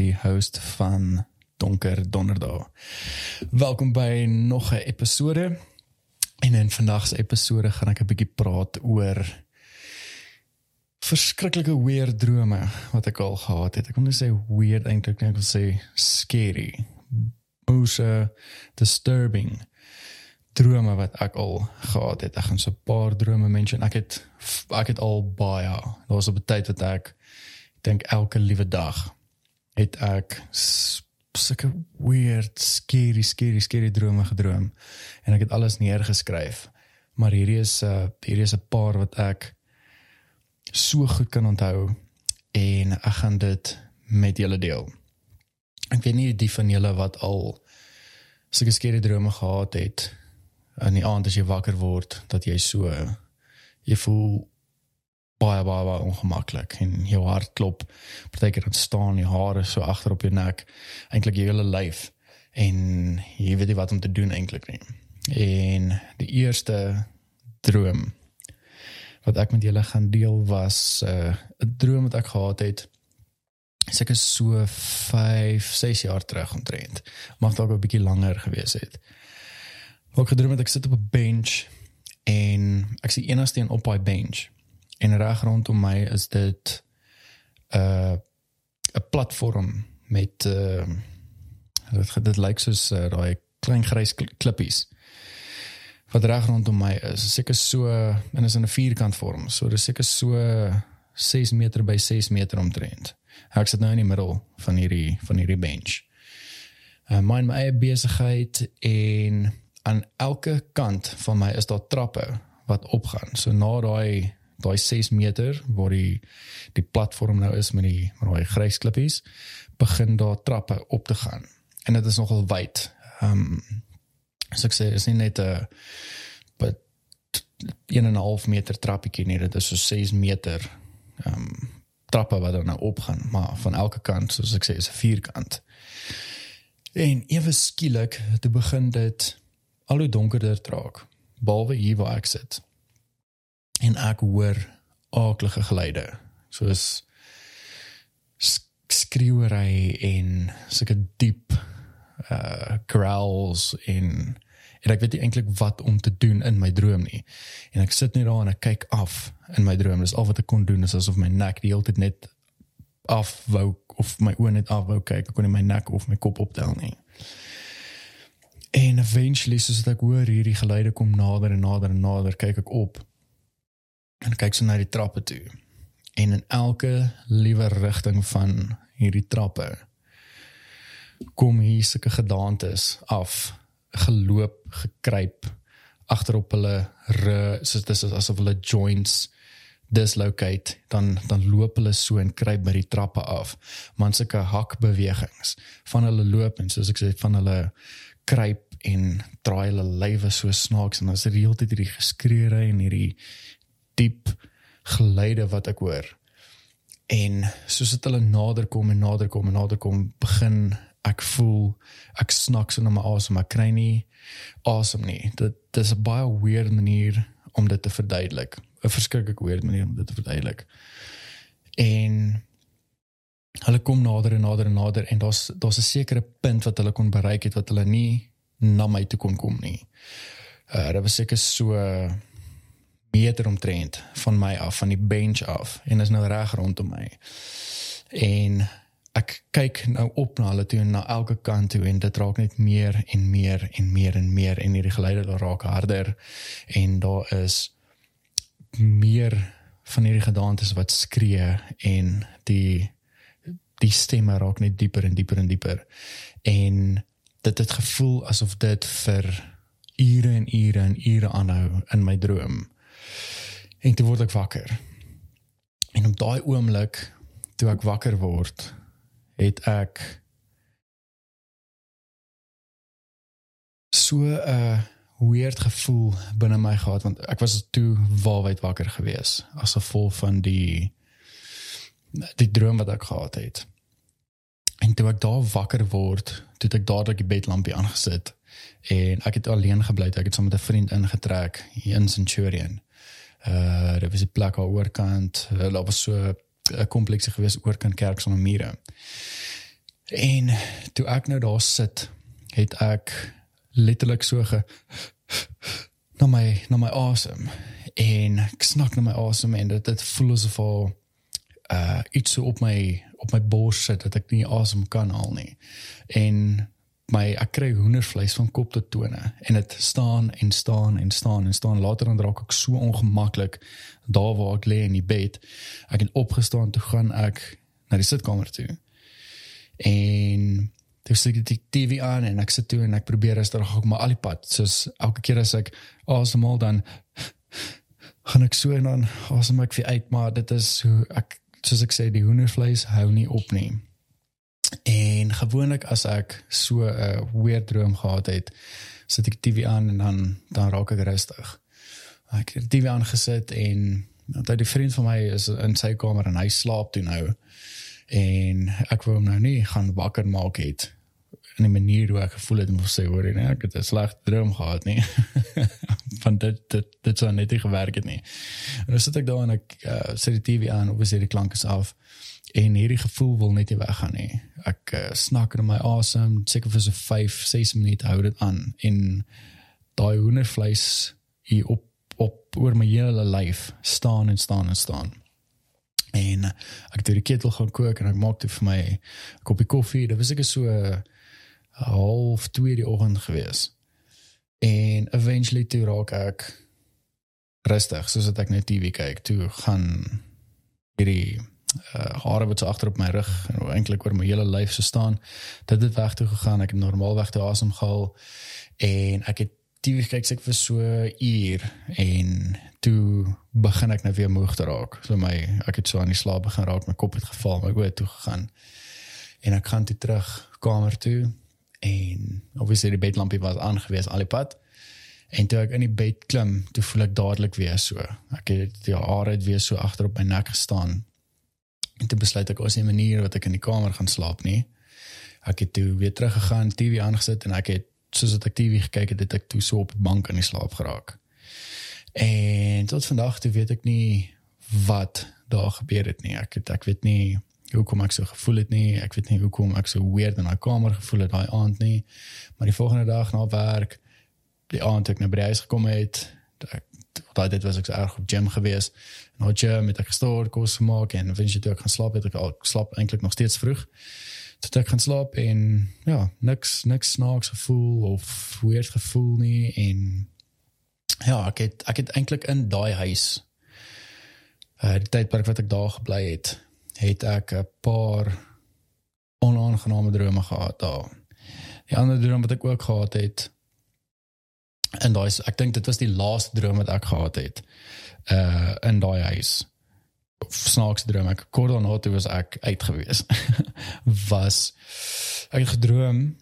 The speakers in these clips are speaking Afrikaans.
die host van Donker Donderdag. Welkom by nog 'n episode. En in vandag se episode gaan ek 'n bietjie praat oor verskriklike weird drome wat ek al gehad het. Ek wil nie sê weird eintlik nie, ek wil sê scary. Moose disturbing drome wat ek al gehad het. Ek gaan so 'n paar drome mention. Ek het ek het al baie. Daar was op 'n tyd wat ek dink elke liewe dag het ek sulke weird, scary, scary, scary drome gedroom en ek het alles neergeskryf. Maar hierdie is 'n uh, hierdie is 'n paar wat ek so goed kan onthou en ek gaan dit met julle deel. Ek weet nie die van julle wat al sulke scary drome gehad het in die aand as jy wakker word dat jy so jy voel baie baie baie ongemaklik en jou hart klop. Partykeer dan staan jou hare so agter op jou nek eintlik jou hele lyf en jy weet nie wat om te doen eintlik nie. En die eerste droom wat ek met julle gaan deel was uh, 'n droom wat ek gehad het. Seker so 5 6 jaar terug omtrent. Mag dalk 'n bietjie langer gewees het. Ek gedroom het ek sit op 'n bench en ek sien enigste een op daai bench. En reg rondom my is dit 'n uh, 'n platform met uh dit dit lyk soos uh, daai klein grys klippies. Wat reg rondom my is, seker so en is in 'n vierkant vorm. So dis seker so 6 meter by 6 meter omtrent. Ek sit nou in die middel van hierdie van hierdie bench. Uh, my my eie besigheid en aan elke kant van my is daar trappe wat opgaan. So na daai daai 6 meter waar die die platform nou is met die met daai grys klippies, begin daar trappe op te gaan. En dit is nogal wyd. Ehm um, so ek sê is nie net 'n but 1 en 'n half meter trappietjie nie, dit is so 6 meter ehm um, trappe wat dan nou opgaan, maar van elke kant, soos ek sê, is 'n vierkant. En ewe skielik, toe begin dit al hoe donkerder raak behalwe hier waar ek sit en ek hoor aaklige geluide soos skreeuery en sulke diep uh growls in en ek weet nie eintlik wat om te doen in my droom nie. En ek sit net daar en ek kyk af in my droom. Dis al wat ek kon doen is asof my nek die hele tyd net af wou of my oë net af wou kyk. Ek kon nie my nek of my kop optel nie. En eventually soos ek hoor hierdie geluide kom nader en nader en nader, kyk ek op. En kyk so na die trappe toe. En in elke liewe rigting van hierdie trappe kom hier sulke gedaantes af, geloop, gekruip agterop hulle soos dis asof hulle joints dislocate dan dan loop hulle so en kruip by die trappe af man sulke hakbewegings van hulle loop en soos ek sê van hulle kruip en draai hulle lywe so snaaks en as dit heeltyd hierdie geskreeure en hierdie diep geluide wat ek hoor. En soos dit hulle nader kom en nader kom en nader kom, begin ek voel ek snak so na my asem, ek kry nie asem nie. Dit dis 'n baie weird manier om dit te verduidelik. 'n Verskriklik weird manier om dit te verduidelik. En hulle kom nader en nader en nader en daar's daar's 'n sekere punt wat hulle kon bereik het wat hulle nie na my toe kon kom nie. Uh dit was seker so meter omtrent van my af van die bench af en is nou reg rondom my. En ek kyk nou op na hulle toe en na elke kant toe en dit raak net meer en meer en meer en meer en hierdie geluide raak harder en daar is meer van hierdie gedaantes wat skree en die die stemme raak net dieper en dieper en dieper. En dit het gevoel asof dit vir ure en ure en ure aanhou in my droom. En toe word ek wakker. En op daai oomblik toe ek wakker word, het ek so 'n weird gevoel binne my gehad want ek was toe waarwyd wakker gewees as gevolg van die die droom wat ek gehad het. En toe ek daar wakker word, toe ek dadelik die bedlampie aangesit en ek het alleen gebly, ek het saam met 'n vriend ingetrek hier in Centurion. Uh daar was 'n plek aan oorkant, daar was so 'n kompleksie gewees oorkant kerk sonder mure. En toe ek nou daar sit, het ek letterlik so ge na my na my asem en ek snak na my asem en dit dit voel asof al uh iets so op my op my bors sit dat ek nie asem kan haal nie. En my ek kry hoendervleis van kop tot tone en dit staan en staan en staan en staan later dan raak ek so ongemaklik daar waar ek lê in die bed. Ek het opgestaan toe gaan ek na die sitkamer toe. En toe sit ek die TV aan en ek sit toe en ek probeer rustig hou maar al die pad soos elke keer as ek asemhaal dan gaan ek so en dan asem ek vir uit maar dit is hoe ek soos ek sê die hoendervleis hou nie op nie. En gewoonlik as ek so 'n uh, weird droom gehad het, sit ek TV aan en dan dan raak ek rustig. Ek het die TV aangesit en dat die vriend van my is in sy kamer en hy slaap toe nou. En ek wou hom nou nie gaan wakker maak het in 'n manier hoe ek gevoel het om te sê hoor nee, ek het 'n slegte droom gehad nie. van dit dit dit sou net nie gewerk het nie. En dan sit ek daar en ek uh, sit die TV aan, is die klanke af en hierdie gevoel wil net nie weggaan nie. Ek uh, snak in my asem, seker vir so 5, 6 minute hou dit aan en daai hoendervleis hier op op oor my hele lyf staan en staan en staan. En ek het die ketel gaan kook en ek maak dit vir my 'n koppie koffie. Dit was ek so uh, half 2 die oggend gewees. En eventually toe raak ek rustig soos dat ek net TV kyk. Toe gaan hierdie uh, hare wat so agter op my rug en eintlik oor my hele lyf so staan. Dit het weg toe gegaan. Ek het normaalweg toe asem gehaal en ek het TV kyk ek vir so uur en toe begin ek nou weer moeg te raak. So my ek het so aan die slaap begin raak, my kop het geval, my oë toe gegaan. En ek gaan toe terug kamer toe en obviously die bedlampie was aangewees al die pad. En toe ek in die bed klim, toe voel ek dadelik weer so. Ek het die hare het weer so agter op my nek gestaan. En toe besluit ek ons nie manier wat ek in die kamer gaan slaap nie. Ek het toe weer teruggegaan, TV aangesit en ek het soos ek TV gekyk het, het ek toe so op die bank in die slaap geraak. En tot vandag toe weet ek nie wat daar gebeur het nie. Ek het, ek weet nie hoekom ek so gevoel het nie. Ek weet nie hoekom ek so weird in daai kamer gevoel het daai aand nie. Maar die volgende dag na werk, die aand ek na by huis gekom het, ek daai dit was ek erg op gym gewees. Nou gym met ek gestoor kos gemaak en wens jy toe ek gaan slaap het ek al slaap eintlik nog steeds vroeg. Tot ek gaan slaap en ja, niks niks snaaks gevoel of weird gevoel nie en ja, ek het ek het eintlik in daai huis uh die tydperk wat ek daar gebly het het ek 'n paar onaangename drome gehad daar. Die ander droom wat ek ook gehad het en daai ek dink dit was die laaste droom wat ek gehad het uh in daai huis. Snaaks droom ek kort daarna toe was ek uit gewees. was ek het gedroom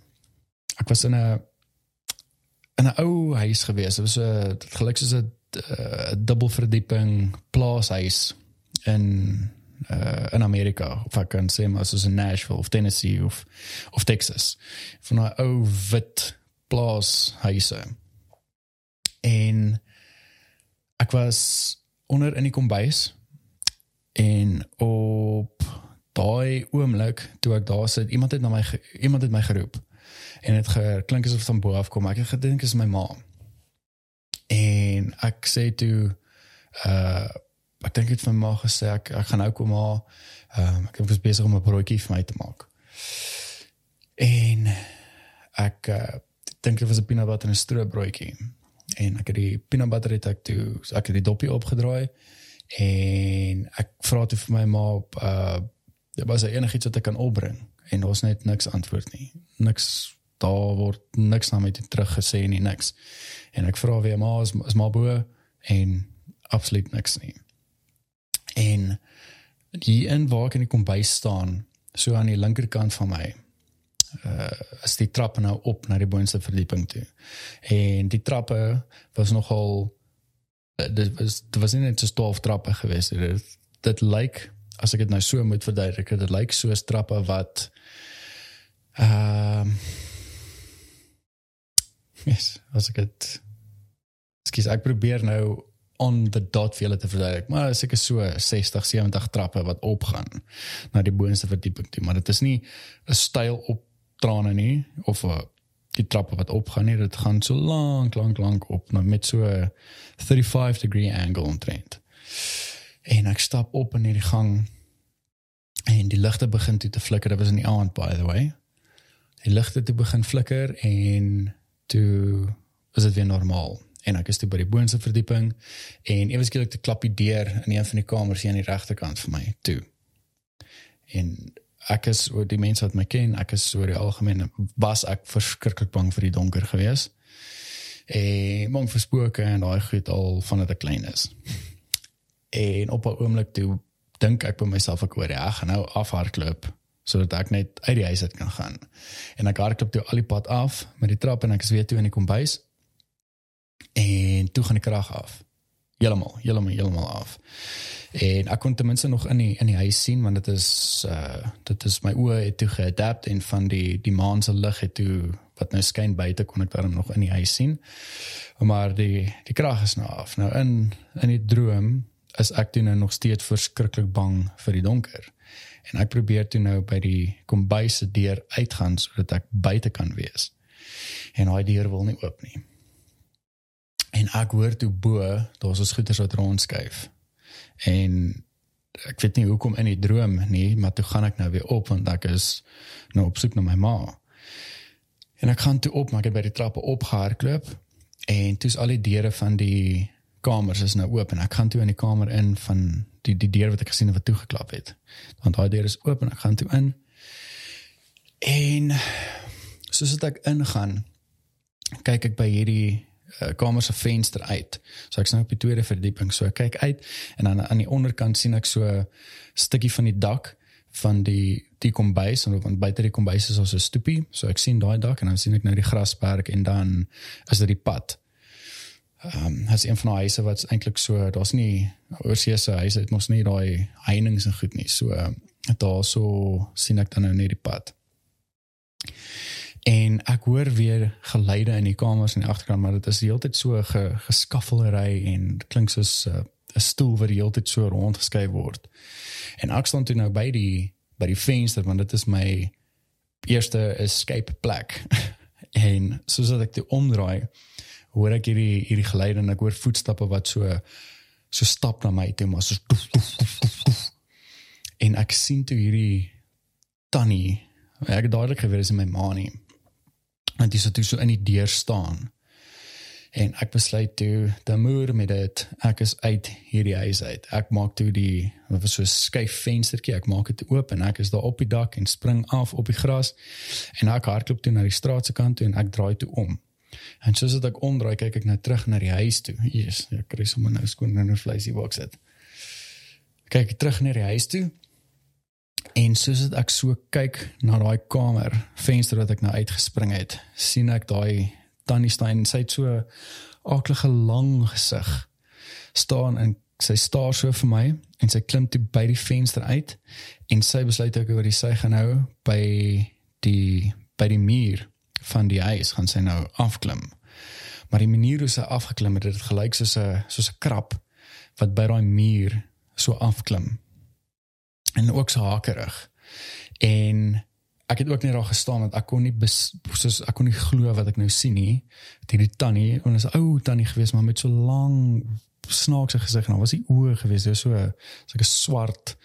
ek was in 'n in 'n ou huis gewees. Dit was 'n gelukkig soos 'n dubbelverdieping plaashuis in uh, in Amerika of ek kan sê maar soos in Nashville of Tennessee of of Texas van 'n ou wit plaas huise en ek was onder in die kombuis en op daai oomblik toe ek daar sit iemand het na my iemand het my geroep en dit geklink asof van bo af kom ek het gedink is my ma en ek sê toe uh ek dink dit my ma gesê ek ek gaan nou kom maar ehm um, ek was besig om 'n broodjie vir my te maak. En ek uh, dink dit was 'n peanut butter en stroopbroodjie. En ek het die peanut butter het ek toe ek het die dopie opgedraai en ek vra toe vir my ma op uh was enigiets wat ek kan opbring en daar's net niks antwoord nie. Niks daar word niks na my terug gesê nie niks. En ek vra weer maar is, is maar bo en absoluut niks nie. En die in waar ek in die kombuis staan, so aan die linkerkant van my, uh is die trappe nou op na die boonste verdieping toe. En die trappe was nogal uh, dit was dit was nie net so stof trappe geweest dit dit lyk as ek dit nou so moet verduidelik dit lyk soos trappe wat ehm uh, yes, as ek dit Skus ek probeer nou on the dot vir julle te verduidelik, maar seker so 60, 70 trappe wat opgaan na die boonste verdieping toe, maar dit is nie 'n styl op trane nie of 'n die trappe wat opgaan nie, dit gaan so lank, lank, lank op nou met so 'n 35 degree angle omtrent. En ek stap op in hierdie gang en die ligte begin toe te flikker. Dit was in die aand by the way. Die ligte toe begin flikker en toe was dit weer normaal. En ek is toe by die boonste verdieping en ewe skielik te klap die deur in een van die kamers hier aan die regterkant vir my toe. En ek is oor die mense wat my ken, ek is oor die algemeen was ek verskriklik bang vir die donker gewees. En bang vir spooke en daai goed al vanaf ek klein is. En op 'n oomblik toe dink ek by myself ek hoor ja, gaan nou afhardloop sodat ek net uit die huis uit kan gaan. En ek hardloop toe al die pad af met die trap en ek is weer toe in die kombuis. En toe gaan die krag af. Heeltemal, heeltemal, heeltemal af. En ek kon ten minste nog in die in die huis sien want dit is uh dit is my oë het toe geadapt en van die die maan se lig het toe wat nou skyn buite kon ek daarom nog in die huis sien. Maar die die krag is nou af. Nou in in die droom is ek toe nou nog steeds verskriklik bang vir die donker. En ek probeer toe nou by die kombuis se deur uitgaan sodat ek buite kan wees. En daai deur wil nie oop nie. En ek hoor toe bo, daar's ons goeders wat rondskuif. En ek weet nie hoekom in die droom nie, maar toe gaan ek nou weer op want ek is nou op soek na my ma. En ek gaan toe op, maar ek het by die trappe opgehardloop en toe's al die deure van die kamers is nou oop en ek gaan toe in die kamer in van die die deur wat ek gesien het wat toegeklap het. Want daai deur is oop en ek gaan toe in. En soos ek ingaan, kyk ek by hierdie kamer se venster uit. So ek's nou op die tweede verdieping. So ek kyk uit en dan aan die onderkant sien ek so 'n stukkie van die dak van die die kombuis en want buite die kombuis is ons 'n stoepie. So ek sien daai dak en dan sien ek nou die grasperk en dan is dit die pad ehm um, has een van die huise wat eintlik so daar's nie oorsee se huise het mos nie daai heininge en goed nie. So daar so sien ek dan nou net die pad. En ek hoor weer geluide in die kamers in die agterkant, maar dit is heeltyd so ge, geskaffelery en klink soos 'n uh, stoel wat heeltyd so rondgeskuif word. En ek staan toe nou by die by die venster want dit is my eerste escape plek. en soos ek toe omdraai, hoor ek hierdie hierdie geluide en ek hoor voetstappe wat so so stap na my toe maar so toef, toef, toef, toef, toef. en ek sien toe hierdie tannie ek het dadelik geweet is my ma nie want dis toe so in die deur staan en ek besluit toe dan moer met dit ek is uit hierdie huis uit ek maak toe die wat was so skuif venstertjie ek maak dit oop en ek is daar op die dak en spring af op die gras en ek hardloop toe na die straat se kant toe en ek draai toe om En soos ek omdraai, kyk ek nou terug na die huis toe. Jesus, ek kry sommer nou skoon nou 'n vleisie boks dit. Kyk terug na die huis toe. En soos ek so kyk na daai kamer, venster wat ek nou uitgespring het, sien ek daai Tannie Stein, sy het so aklige lang gesig staan en sy staar so vir my en sy klim toe by die venster uit en sy besluit ek oor die sy gaan nou by die by die muur van die huis gaan sy nou afklim. Maar die manier hoe sy afgeklim het, dit gelyk soos 'n soos 'n krab wat by daai muur so afklim. En ook so hakerig. En ek het ook net daar gestaan want ek kon nie bes, soos ek kon nie glo wat ek nou sien nie. Dit die tannie, en is 'n ou tannie gewees maar met so lang snaakse gesig en nou was die oë gewees, so so 'n swart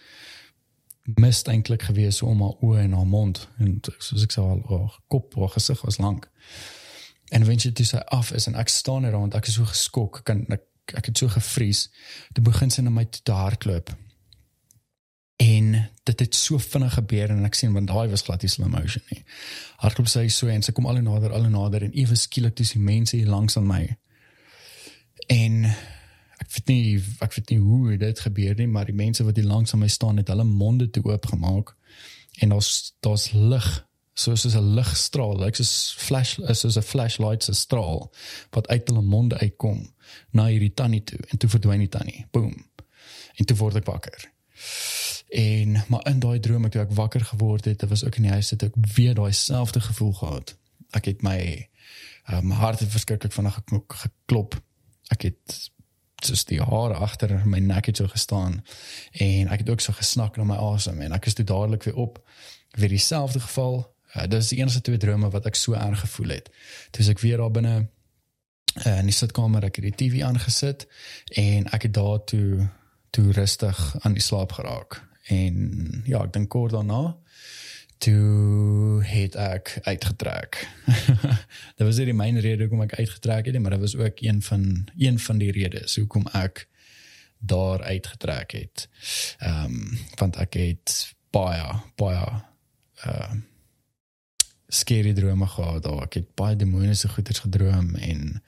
mist eintlik gewees om haar oë en haar mond en soos ek sê haar kop haar gesig was lank. En wanneer dit sy af is en ek staan daar want ek is so geskok, kan ek ek het so gevries. Toe begin sy na my toe hardloop. En dit het so vinnig gebeur en ek sien want daai was glad nie slow motion nie. Hardloop sy so en sy kom al nader, al nader en ewe skielik dis die mense hier langs aan my. En ek weet nie ek weet nie hoe dit gebeur nie, maar die mense wat hier langs aan my staan het hulle monde toe oopgemaak en daar's daar's lig soos soos 'n ligstraal, like soos flash soos 'n flashlight se straal wat uit hulle monde uitkom na hierdie tannie toe en toe verdwyn die tannie. Boom. En toe word ek wakker. En maar in daai droom toe ek wakker geword het, dit was ook in die huis het ek weer daai selfde gevoel gehad. Ek het my um, hart het verskriklik vinnig geklop. Ek het soos die hare agter my nek het so gestaan en ek het ook so gesnak na my asem en ek is toe dadelik weer op weer dieselfde geval uh, dis die enigste twee drome wat ek so erg gevoel het toe ek weer daar binne uh, in die sitkamer ek het die TV aangesit en ek het daar toe rustig aan die slaap geraak en ja ek dink kort daarna toe het ek uitgetrek. dit was nie die myn rede hoekom ek uitgetrek het nie, maar dit was ook een van een van die redes hoekom ek daar uitgetrek het. Ehm um, want ek het baie baie uh skerry drome gehad daar. Ek het baie demoniese goeters gedroom en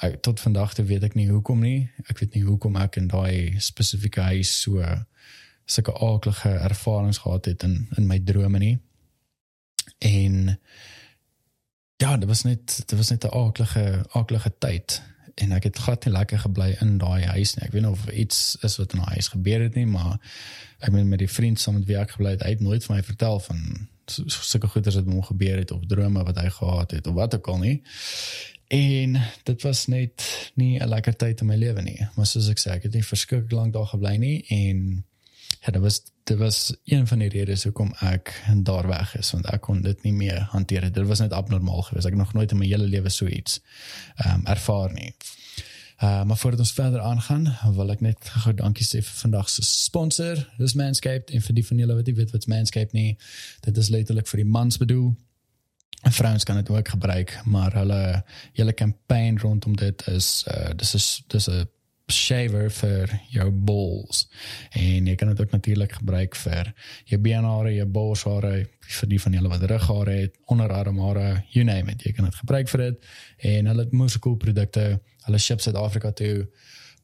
ek, tot vandag toe weet ek nie hoekom nie. Ek weet nie hoekom ek in daai spesifieke huis so sulke aardige ervarings gehad het in in my drome nie. En ja, dit was net dit was net 'n aardige aardige tyd en ek het glad nie lekker gebly in daai huis nie. Ek weet nie of iets is wat in daai huis gebeur het nie, maar ek meen met die vriend saam met wie ek gebly het, hy het nooit vir my vertel van sulke goeders wat met hom gebeur het of drome wat hy gehad het of wat ook al nie. En dit was net nie 'n lekker tyd in my lewe nie. Maar soos ek sê, ek het nie verskriklik lank daar gebly nie en ja, dit was dit was een van die redes hoekom ek daar weg is want ek kon dit nie meer hanteer dit was net abnormaal geweest. Ek het nog nooit in my hele lewe so iets ehm um, ervaar nie. Uh, maar voordat ons verder aangaan wil ek net gou dankie sê vir vandag se sponsor. Dis Manscaped en vir die van julle wat nie weet wat Manscaped nie dit is letterlik vir die mans bedoel vrouens kan dit ook gebruik maar hulle hele kampanje rondom dit is uh, dis is dis 'n shaver vir jou balls. En jy kan dit ook natuurlik gebruik vir jou beenhare, jou borshare, vir die van julle wat rughare het, onderarmhare, you name it, jy kan dit gebruik vir dit. En hulle het moeë cool produkte. Hulle ship Suid-Afrika toe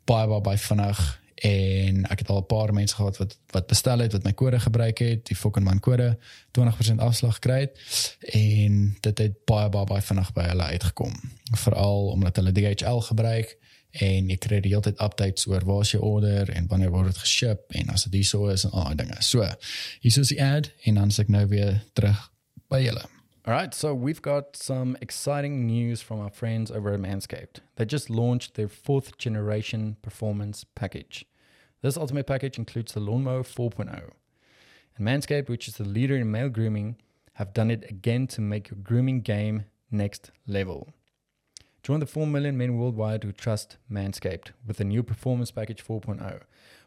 baie baie baie vinnig en ek het al 'n paar mense gehad wat wat bestel het wat my kode gebruik het, die fucking man kode 20% afslag gekry het en dit het baie baie baie vinnig by hulle uitgekom. Veral omdat hulle DHL gebruik en jy kry die hele tyd updates oor waar is jou order en wanneer word dit geship en as dit hierso is en al daai dinge. So, hier is die ad en dan sê ek nou weer terug by julle. All right, so we've got some exciting news from our friends over at Manscaped. They just launched their fourth generation performance package. This ultimate package includes the Lawnmower 4.0. And Manscaped, which is the leader in male grooming, have done it again to make your grooming game next level. Join the 4 million men worldwide who trust Manscaped with the new Performance Package 4.0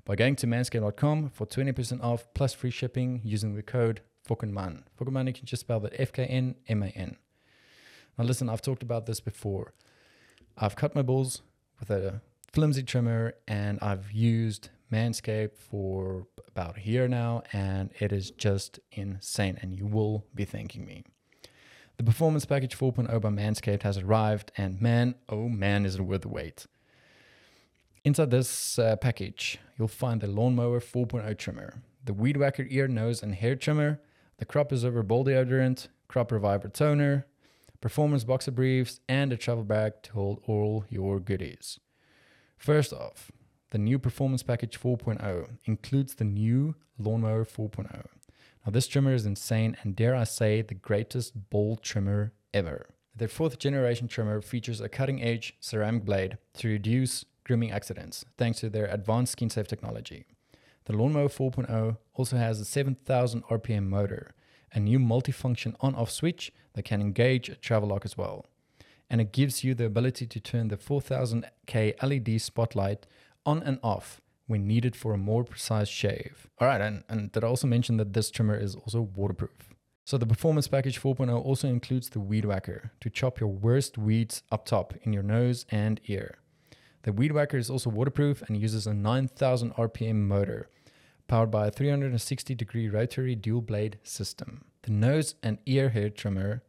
by going to manscaped.com for 20% off plus free shipping using the code FUCKENMAN. FUCKENMAN, you can just spell that F K N M A N. Now, listen, I've talked about this before. I've cut my balls with a flimsy trimmer and I've used Manscaped for about a year now, and it is just insane. And you will be thanking me. The Performance Package 4.0 by Manscaped has arrived, and man, oh man, is it worth the wait. Inside this uh, package, you'll find the Lawnmower 4.0 trimmer, the Weed Whacker ear, nose, and hair trimmer, the Crop Preserver Ball Deodorant, Crop Reviver toner, performance boxer briefs, and a travel bag to hold all your goodies. First off, the new Performance Package 4.0 includes the new Lawnmower 4.0. Now, this trimmer is insane and, dare I say, the greatest ball trimmer ever. Their fourth generation trimmer features a cutting edge ceramic blade to reduce grooming accidents thanks to their advanced skin safe technology. The Lawnmower 4.0 also has a 7000 RPM motor, a new multifunction on off switch that can engage a travel lock as well. And it gives you the ability to turn the 4000K LED spotlight on and off when needed for a more precise shave. All right, and, and did I also mention that this trimmer is also waterproof? So the Performance Package 4.0 also includes the Weed Whacker to chop your worst weeds up top in your nose and ear. The Weed Whacker is also waterproof and uses a 9000 RPM motor powered by a 360 degree rotary dual blade system. The nose and ear hair trimmer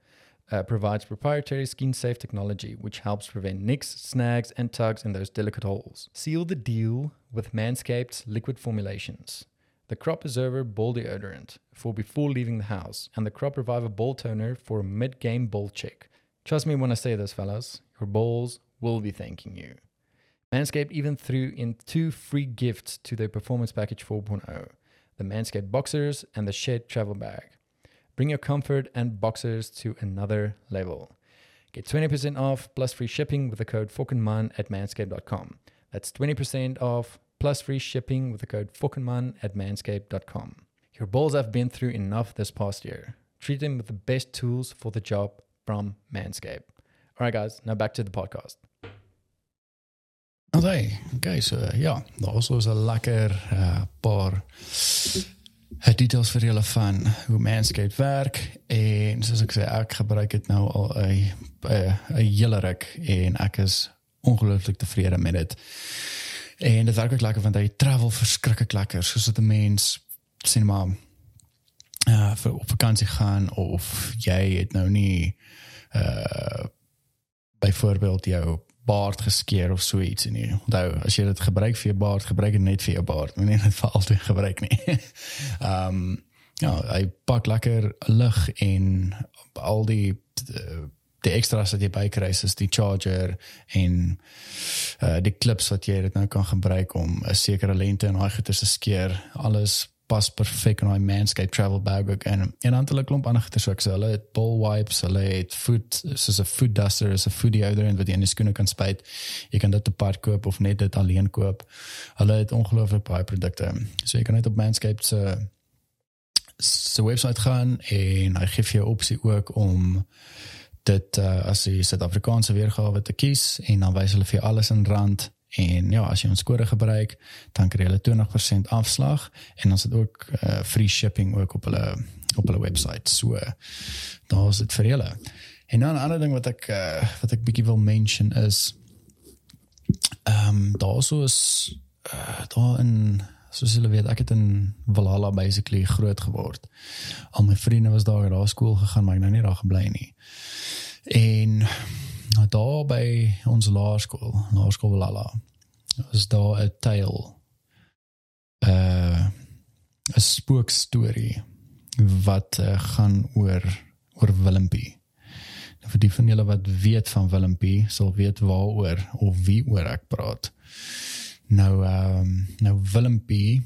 uh, provides proprietary skin safe technology which helps prevent nicks, snags, and tugs in those delicate holes. Seal the deal with Manscaped's liquid formulations. The Crop Preserver Ball Deodorant for before leaving the house, and the Crop Reviver Ball Toner for a mid game ball check. Trust me when I say this, fellas, your balls will be thanking you. Manscaped even threw in two free gifts to their Performance Package 4.0 the Manscaped Boxers and the Shed Travel Bag. Bring your comfort and boxers to another level. Get 20% off plus free shipping with the code FOKENMAN at manscaped.com. That's 20% off plus free shipping with the code FOKENMAN at manscaped.com. Your balls have been through enough this past year. Treat them with the best tools for the job from Manscaped. All right, guys, now back to the podcast. Okay, okay, so ja, daar was ons 'n lekker uh, paar uh, details vir julle van hoe Manscaped werk. En soos ek sê ek gebruik dit nou al 'n 'n hele ruk en ek is ongelooflik tevrede met dit. En dit werk ook lekker want hy travel verskriklik lekker. Soos dit 'n mens sien maar uh vir op vakansie gaan of jy het nou nie uh byvoorbeeld jou baard geskeer of so iets en nie. Onthou, as jy dit gebruik vir jou baard, gebruik dit net vir jou baard. Moenie dit vir altyd gebruik nie. Ehm um, ja, hy pak lekker lug en al die die extras wat jy bykry is die charger en uh die clips wat jy dit nou kan gebruik om 'n sekere lengte en daai goeie te skeer. Alles pas perfek in daai Manscaped travel bag ook en en dan hulle klomp ander goeie soos hulle het ball wipes, hulle het foot soos 'n foot duster, is 'n foot deodorant wat jy in die skoene kan spuit. Jy kan dit apart koop of net dit alleen koop. Hulle het ongelooflik baie produkte. So jy kan net op Manscaped se se webwerf gaan en hy gee vir jou opsie ook om dit uh, as jy Suid-Afrikaanse weergawe te kies en dan wys hulle vir alles in rand En ja, as jy ons kode gebruik, dan kry jy 20% afslag en ons het ook uh, free shipping ook op hulle op hulle webwerf. So daar's dit vir julle. En dan 'n ander ding wat ek uh, wat ek bietjie wil mention is ehm um, daar so is uh, daar in soos julle weet, ek het in Valhalla basically groot geword. Al my vriende was daar na skool gegaan, maar ek nou nie daar gebly nie. En Nou daar by ons laerskool, laerskool Lala. Is daar 'n tale uh 'n spookstorie wat uh, gaan oor oor Willempie. Nou vir die van julle wat weet van Willempie, sal weet waaroor of wie oor ek praat. Nou ehm um, nou Willempie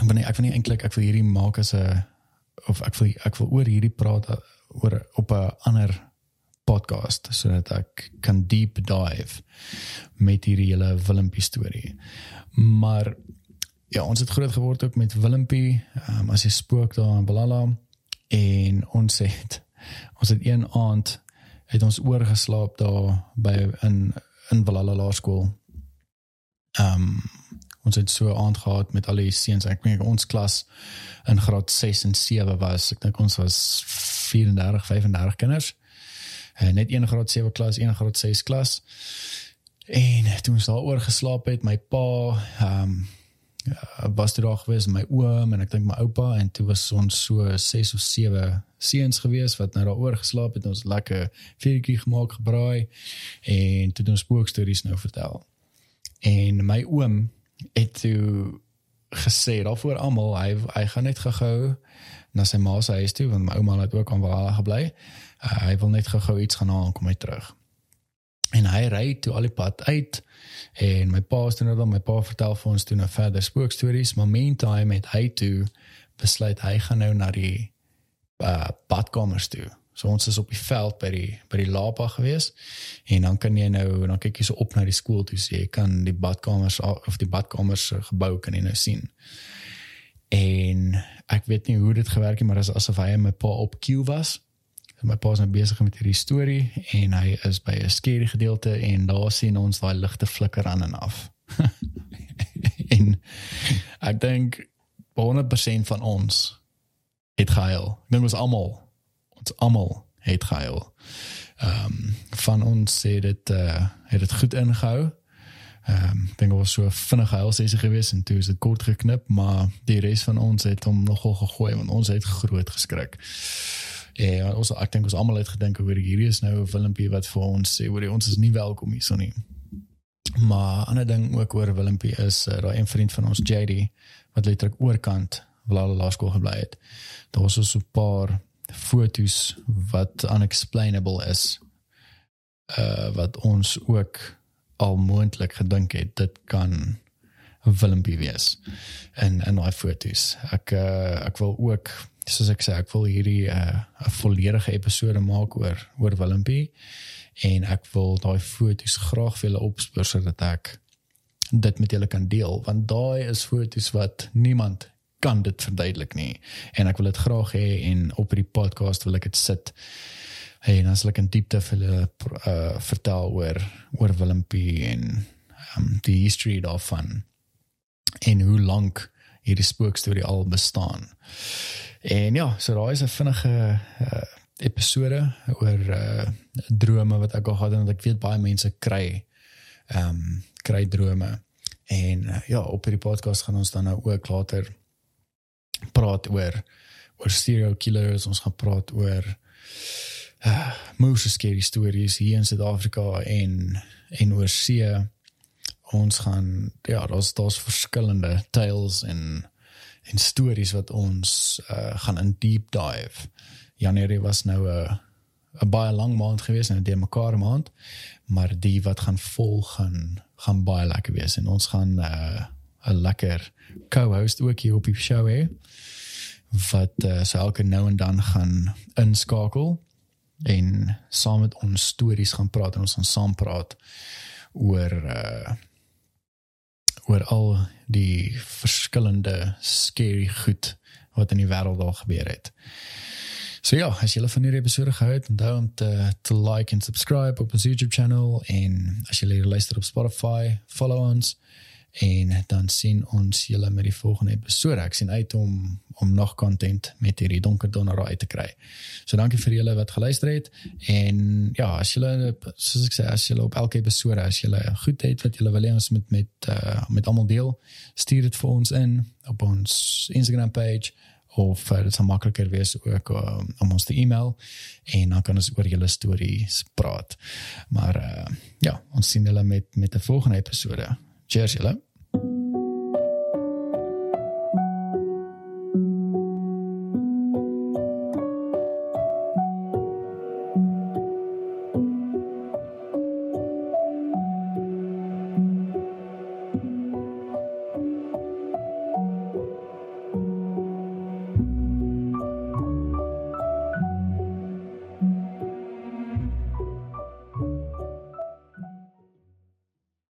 ek wil nie ek wil nie eintlik ek wil hierdie maak as 'n of ek wil ek wil oor hierdie praat oor op 'n ander podcast sodat ek kan deep dive met hierdie hele Willempie storie. Maar ja, ons het groot geword ook met Willempie, um, as hy spook daar in Balala en ons het ons het een aand het ons oorgeslaap daar by in in Balala Laerskool. Ehm um, ons het so aand gehad met al die seuns. Ek dink ons klas in graad 6 en 7 was, ek dink ons was 34, 35 kinders net een graad 7 klas, een graad 6 klas. En toe ons daaroor geslaap het, my pa ehm um, was dit reg geweest my oom en ek dink my oupa en toe was ons so 6 of 7 seuns gewees wat nou daaroor geslaap het ons lekker vuurtjie gemaak gebraai en toe ons spookstories nou vertel. En my oom het toe gesê daarvoor almal hy hy gaan net gehou na sy ma se huis toe want my ouma het ook aan waar gebly. Uh, hy wil net gou-gou iets gaan haal en kom hy terug. En hy ry toe al die pad uit en my pa het nou dan my pa vertel vir ons toe nou verder spookstories, maar meantime het hy toe besluit hy gaan nou na die uh, badkamers toe. So ons is op die veld by die by die lapa gewees en dan kan jy nou dan kyk jy so op na die skool toe sê jy kan die badkamers of die badkamers gebou kan jy nou sien. En ek weet nie hoe dit gewerk het maar as asof hy my pa op queue was En my pa is nou besig met hierdie storie en hy is by 'n skerry gedeelte en daar sien ons daai ligte flikker aan en af. en ek dink 100% van ons het gehuil. Ek dink ons almal ons almal het gehuil. Ehm um, van ons sê dit eh uh, het dit goed ingehou. Ehm um, dink ons so vinnig huil sy gewees en toe is dit kort geknip, maar die res van ons het hom nogal gegooi want ons het groot geskrik. Ja, ons ek dink ons almal het gedink oor hierdie is nou 'n filmpie wat vir ons sê oor ons is nie welkom hier so nie. Maar 'n ander ding ook oor Willempie is uh, daai een vriend van ons JD wat letterlik oorkant Vlala Laerskool gebly het. Daar was so 'n paar fotos wat unexplainable is. Uh wat ons ook al moontlik gedink het dit kan Willempie wees. En en daai fotos. Ek uh, ek wil ook soos ek sê, ek wil hierdie 'n uh, volledige episode maak oor oor Willempie en ek wil daai foto's graag vir julle opspoor sodat ek dit met julle kan deel want daai is foto's wat niemand kan dit verduidelik nie en ek wil dit graag hê en op hierdie podcast wil ek dit sit hey, en as ek in diepte vir hulle uh, vertel oor oor Willempie en um, die history daarvan en hoe lank hierdie spookstorie al bestaan. En ja, so daai is 'n vinnige uh, episode oor uh, drome wat ek gehad het en ek weet baie mense kry ehm um, kry drome. En uh, ja, op hierdie podcast gaan ons dan nou ook later praat oor oor serial killers, ons gaan praat oor uh, moeë scary stories hier in Suid-Afrika en en oor see ons gaan ja, daar's daar's verskillende tales en en stories wat ons uh, gaan in deep dive. Januarie was nou 'n 'n baie lang maand gewees en 'n de mekaar maand, maar die wat gaan volg gaan gaan baie lekker wees en ons gaan uh, 'n lekker co-host ook hier op die show hê wat uh, so elke nou en dan gaan inskakel en saam met ons stories gaan praat en ons gaan saam praat oor uh oor al die verskillende scary goed wat in die wêreld al gebeur het. So ja, as julle van hierdie episode gehou het, onthou om te te like en subscribe op ons YouTube channel en as julle luister op Spotify, follow ons en dan sien ons julle met die volgende episode. Ek sien uit om om nog content met hierdie donker donderdag uit te kry. So dankie vir julle wat geluister het en ja, as julle soos ek sê, as julle op elke episode as julle goed het wat julle wil hê ons met met uh, met almal deel, stuur dit vir ons in op ons Instagram page of uh, dit sal makliker wees ook uh, om ons te e-mail en dan kan ons oor julle stories praat. Maar uh, ja, ons sien julle met met 'n volgende episode. Cheers julle.